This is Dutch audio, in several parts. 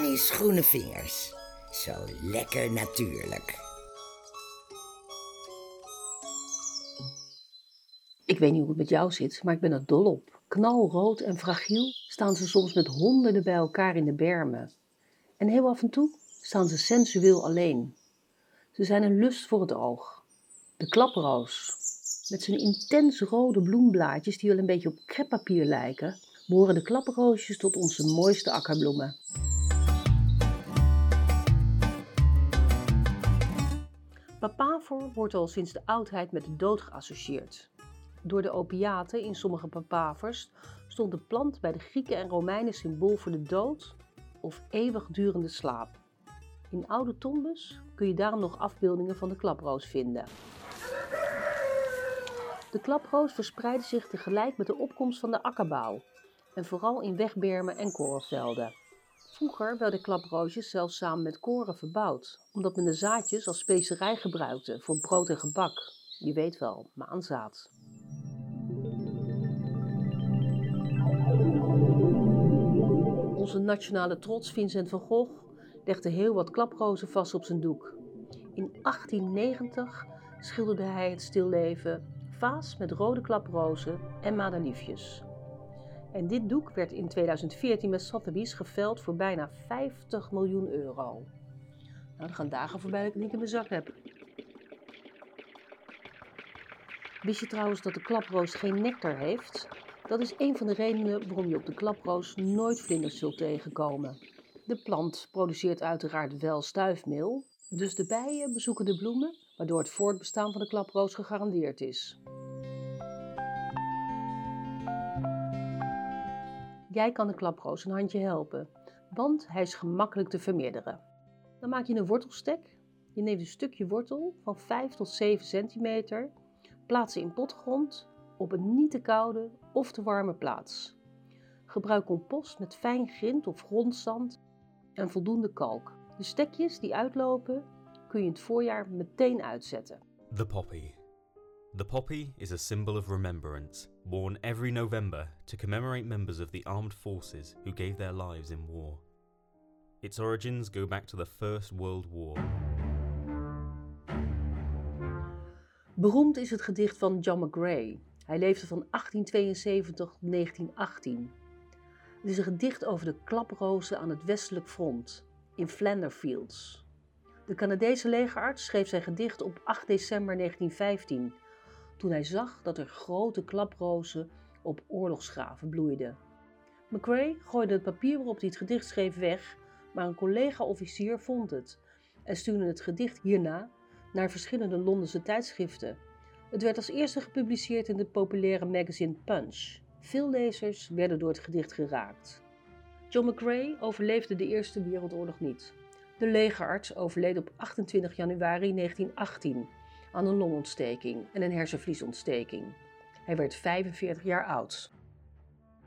Annie's groene vingers. Zo lekker natuurlijk. Ik weet niet hoe het met jou zit, maar ik ben er dol op. Knalrood en fragiel staan ze soms met honderden bij elkaar in de bermen. En heel af en toe staan ze sensueel alleen. Ze zijn een lust voor het oog. De klaproos. Met zijn intens rode bloemblaadjes die wel een beetje op kreppapier lijken, behoren de klaproosjes tot onze mooiste akkerbloemen. Papaver wordt al sinds de oudheid met de dood geassocieerd. Door de opiaten in sommige papavers stond de plant bij de Grieken en Romeinen symbool voor de dood of eeuwigdurende slaap. In oude tombes kun je daarom nog afbeeldingen van de klaproos vinden. De klaproos verspreidde zich tegelijk met de opkomst van de akkerbouw en vooral in wegbermen en korenvelden. Vroeger werden klaproosjes zelfs samen met koren verbouwd, omdat men de zaadjes als specerij gebruikte voor brood en gebak. Je weet wel, maanzaad. Onze nationale trots Vincent van Gogh legde heel wat klaprozen vast op zijn doek. In 1890 schilderde hij het stilleven vaas met rode klaprozen en madeliefjes. En dit doek werd in 2014 met Sotheby's geveld voor bijna 50 miljoen euro. Nou, er gaan dagen voorbij dat ik het niet in mijn zak heb. Wist je trouwens dat de klaproos geen nectar heeft? Dat is een van de redenen waarom je op de klaproos nooit vlinders zult tegenkomen. De plant produceert uiteraard wel stuifmeel, dus de bijen bezoeken de bloemen, waardoor het voortbestaan van de klaproos gegarandeerd is. Jij kan de klaproos een handje helpen, want hij is gemakkelijk te vermeerderen. Dan maak je een wortelstek. Je neemt een stukje wortel van 5 tot 7 centimeter, plaats ze in potgrond op een niet te koude of te warme plaats. Gebruik compost met fijn grind of grondzand en voldoende kalk. De stekjes die uitlopen kun je in het voorjaar meteen uitzetten. The poppy. The poppy is a symbol of remembrance, worn every November to commemorate members of the armed forces who gave their lives in war. Its origins go back to the First World War. Beroemd is het gedicht van John McGray. Hij leefde van 1872 tot 1918. Het is een gedicht over de klaprozen aan het westelijk front, in Flanderfields. De Canadese legerarts schreef zijn gedicht op 8 december 1915, toen hij zag dat er grote klaprozen op oorlogsgraven bloeiden. McCrae gooide het papier waarop hij het gedicht schreef weg, maar een collega-officier vond het en stuurde het gedicht hierna naar verschillende Londense tijdschriften. Het werd als eerste gepubliceerd in de populaire magazine Punch. Veel lezers werden door het gedicht geraakt. John McCrae overleefde de Eerste Wereldoorlog niet. De legerarts overleed op 28 januari 1918 aan een longontsteking en een hersenvliesontsteking. Hij werd 45 jaar oud.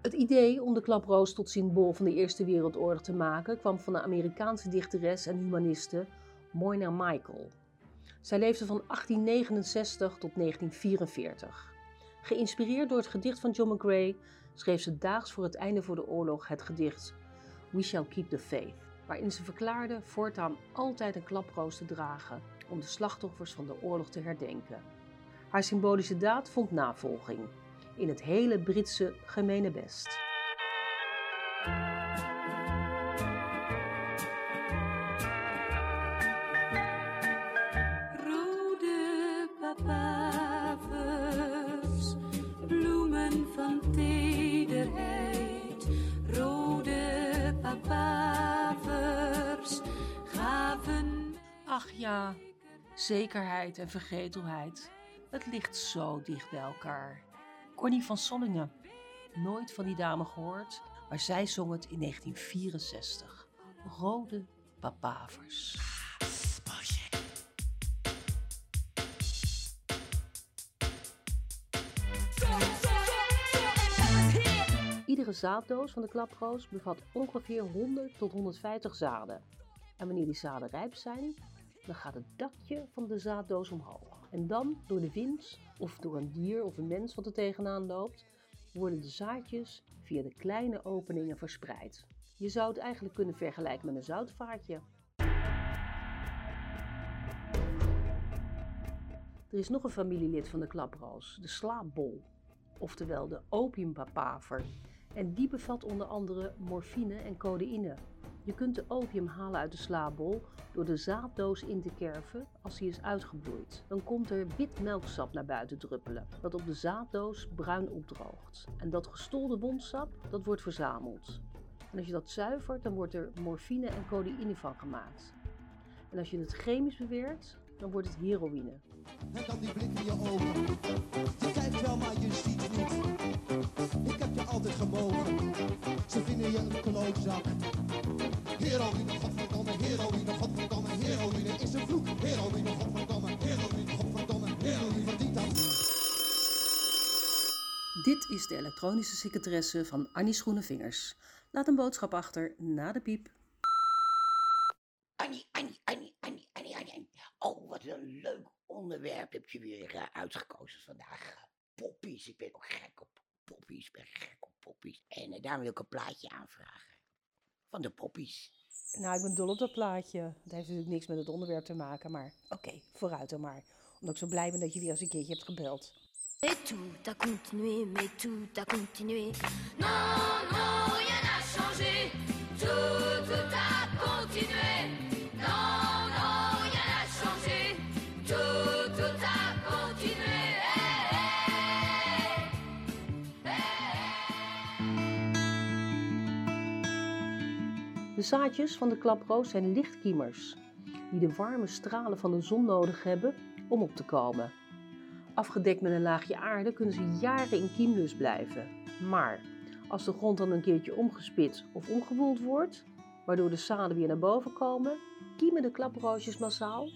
Het idee om de klaproos tot symbool van de Eerste Wereldoorlog te maken kwam van de Amerikaanse dichteres en humaniste Moyna Michael. Zij leefde van 1869 tot 1944. Geïnspireerd door het gedicht van John McGray schreef ze daags voor het einde van de oorlog het gedicht We Shall Keep the Faith, waarin ze verklaarde voortaan altijd een klaproos te dragen om de slachtoffers van de oorlog te herdenken. Haar symbolische daad vond navolging in het hele Britse gemene best. Zekerheid en vergetelheid. Het ligt zo dicht bij elkaar. Connie van Sollingen. Nooit van die dame gehoord, maar zij zong het in 1964. Rode papavers. Iedere zaaddoos van de klaproos bevat ongeveer 100 tot 150 zaden. En wanneer die zaden rijp zijn, dan gaat het dakje van de zaaddoos omhoog. En dan, door de wind of door een dier of een mens wat er tegenaan loopt, worden de zaadjes via de kleine openingen verspreid. Je zou het eigenlijk kunnen vergelijken met een zoutvaartje. Er is nog een familielid van de klaproos, de slaapbol, oftewel de opiumpapaver. En die bevat onder andere morfine en codeïne. Je kunt de opium halen uit de slaapbol door de zaaddoos in te kerven als die is uitgebloeid. Dan komt er wit melksap naar buiten druppelen, dat op de zaaddoos bruin opdroogt. En dat gestolde wondsap, dat wordt verzameld. En als je dat zuivert, dan wordt er morfine en codeïne van gemaakt. En als je het chemisch beweert, dan wordt het heroïne. En dan die blik in je ogen. Je kijkt wel, maar je ziet niet. Ik heb je altijd gemogen. Ze vinden je een klootzak. Heroïne, godverdomme, heroïne, godverdomme, heroïne is een vloek. Heroïne, godverdomme, heroïne, godverdomme, heroïne verdient dat. Dit is de elektronische secretaresse van Annie Schoenenvingers. Laat een boodschap achter na de piep. Annie, Annie, Annie, Annie, Annie, Annie. Annie. Oh, wat een leuk onderwerp heb je weer eh, uitgekozen vandaag. Poppies, ik ben ook gek op poppies, ik ben gek op poppies. En daarom wil ik een plaatje aanvragen. Van de poppies. Nou, ik ben dol op dat plaatje. Het heeft natuurlijk niks met het onderwerp te maken, maar oké, vooruit dan maar. Omdat ik zo blij ben dat je weer eens een keertje hebt gebeld. Et tout a continué, mais tout a continué. Non, non, zaadjes van de klaproos zijn lichtkiemers, die de warme stralen van de zon nodig hebben om op te komen. Afgedekt met een laagje aarde kunnen ze jaren in kiemlus blijven. Maar als de grond dan een keertje omgespit of omgewoeld wordt, waardoor de zaden weer naar boven komen, kiemen de klaproosjes massaal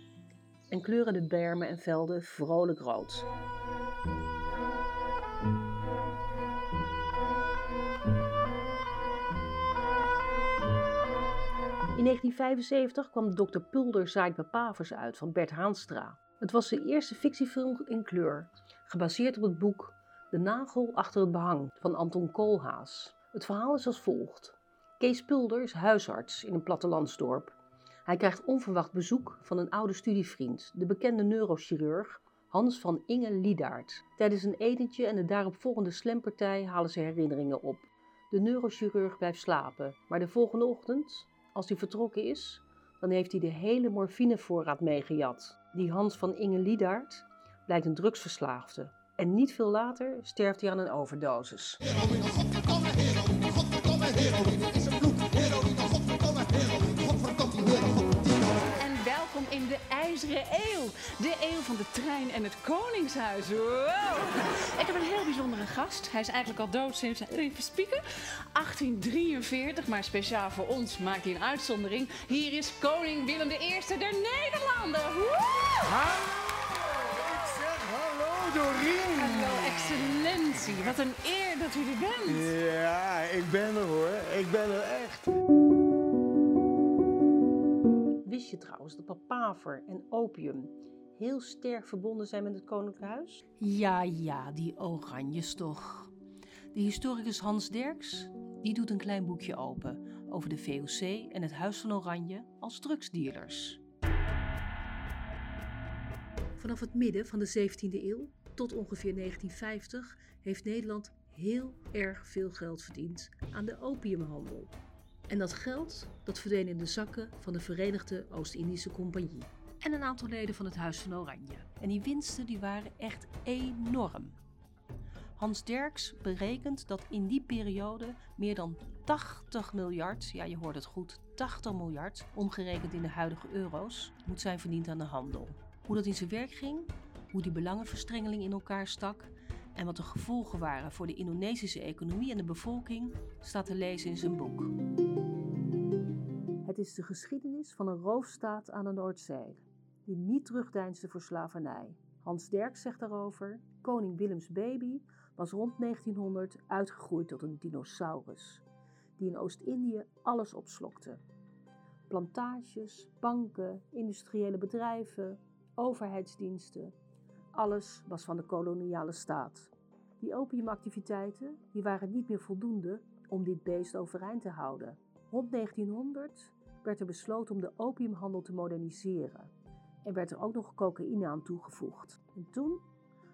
en kleuren de bermen en velden vrolijk rood. In 1975 kwam Dr. Pulder zaait papavers uit van Bert Haanstra. Het was de eerste fictiefilm in kleur, gebaseerd op het boek De Nagel achter het behang van Anton Koolhaas. Het verhaal is als volgt. Kees Pulder is huisarts in een plattelandsdorp. Hij krijgt onverwacht bezoek van een oude studievriend, de bekende neurochirurg Hans van Inge Liedaert. Tijdens een etentje en de daaropvolgende slempartij halen ze herinneringen op. De neurochirurg blijft slapen, maar de volgende ochtend, als hij vertrokken is, dan heeft hij de hele morfinevoorraad meegejat. Die Hans van Inge Liedaert blijkt een drugsverslaafde. En niet veel later sterft hij aan een overdosis. In de IJzeren Eeuw. De eeuw van de trein en het Koningshuis. Wow. Ik heb een heel bijzondere gast. Hij is eigenlijk al dood sinds, even spieken, 1843. Maar speciaal voor ons maakt hij een uitzondering. Hier is koning Willem I der Nederlanden. Woe! Ik zeg hallo Dorien. Hallo, excellentie. Wat een eer dat u er bent. Ja, ik ben er hoor. Ik ben er echt. Wist je trouwens dat papaver en opium heel sterk verbonden zijn met het Koninklijk Huis? Ja, ja, die oranjes toch. De historicus Hans Derks die doet een klein boekje open over de VOC en het Huis van Oranje als drugsdealers. Vanaf het midden van de 17e eeuw tot ongeveer 1950 heeft Nederland heel erg veel geld verdiend aan de opiumhandel. En dat geld dat verdween in de zakken van de Verenigde Oost-Indische Compagnie en een aantal leden van het Huis van Oranje. En die winsten die waren echt enorm. Hans Derks berekent dat in die periode meer dan 80 miljard, ja je hoort het goed, 80 miljard, omgerekend in de huidige euro's, moet zijn verdiend aan de handel. Hoe dat in zijn werk ging, hoe die belangenverstrengeling in elkaar stak en wat de gevolgen waren voor de Indonesische economie en de bevolking, staat te lezen in zijn boek. Is de geschiedenis van een roofstaat aan de Noordzee, die niet terugdeinsde voor slavernij. Hans Derks zegt daarover: Koning Willems baby was rond 1900 uitgegroeid tot een dinosaurus, die in Oost-Indië alles opslokte. Plantages, banken, industriële bedrijven, overheidsdiensten, alles was van de koloniale staat. Die opiumactiviteiten die waren niet meer voldoende om dit beest overeind te houden. Rond 1900 werd er besloten om de opiumhandel te moderniseren en werd er ook nog cocaïne aan toegevoegd. En toen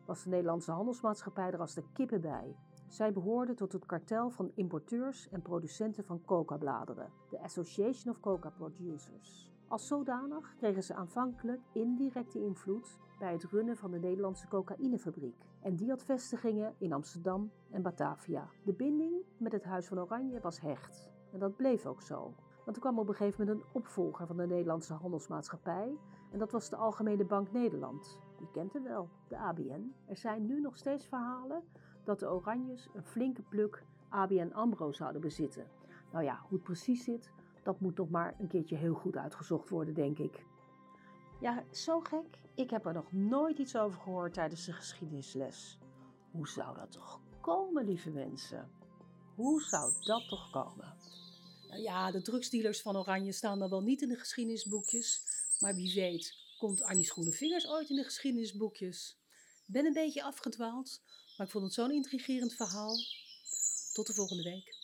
was de Nederlandse handelsmaatschappij er als de kippen bij. Zij behoorde tot het kartel van importeurs en producenten van coca-bladeren, de Association of Coca Producers. Als zodanig kregen ze aanvankelijk indirecte invloed bij het runnen van de Nederlandse cocaïnefabriek. En die had vestigingen in Amsterdam en Batavia. De binding met het Huis van Oranje was hecht. En dat bleef ook zo. Want er kwam op een gegeven moment een opvolger van de Nederlandse handelsmaatschappij. En dat was de Algemene Bank Nederland. Je kent hem wel, de ABN. Er zijn nu nog steeds verhalen dat de Oranjes een flinke pluk ABN AMRO zouden bezitten. Nou ja, hoe het precies zit, dat moet nog maar een keertje heel goed uitgezocht worden, denk ik. Ja, zo gek. Ik heb er nog nooit iets over gehoord tijdens de geschiedenisles. Hoe zou dat toch komen, lieve mensen? Hoe zou dat toch komen? Ja, de drugsdealers van Oranje staan dan wel niet in de geschiedenisboekjes. Maar wie weet, komt Annie Schoenenvingers ooit in de geschiedenisboekjes? Ben een beetje afgedwaald, maar ik vond het zo'n intrigerend verhaal. Tot de volgende week.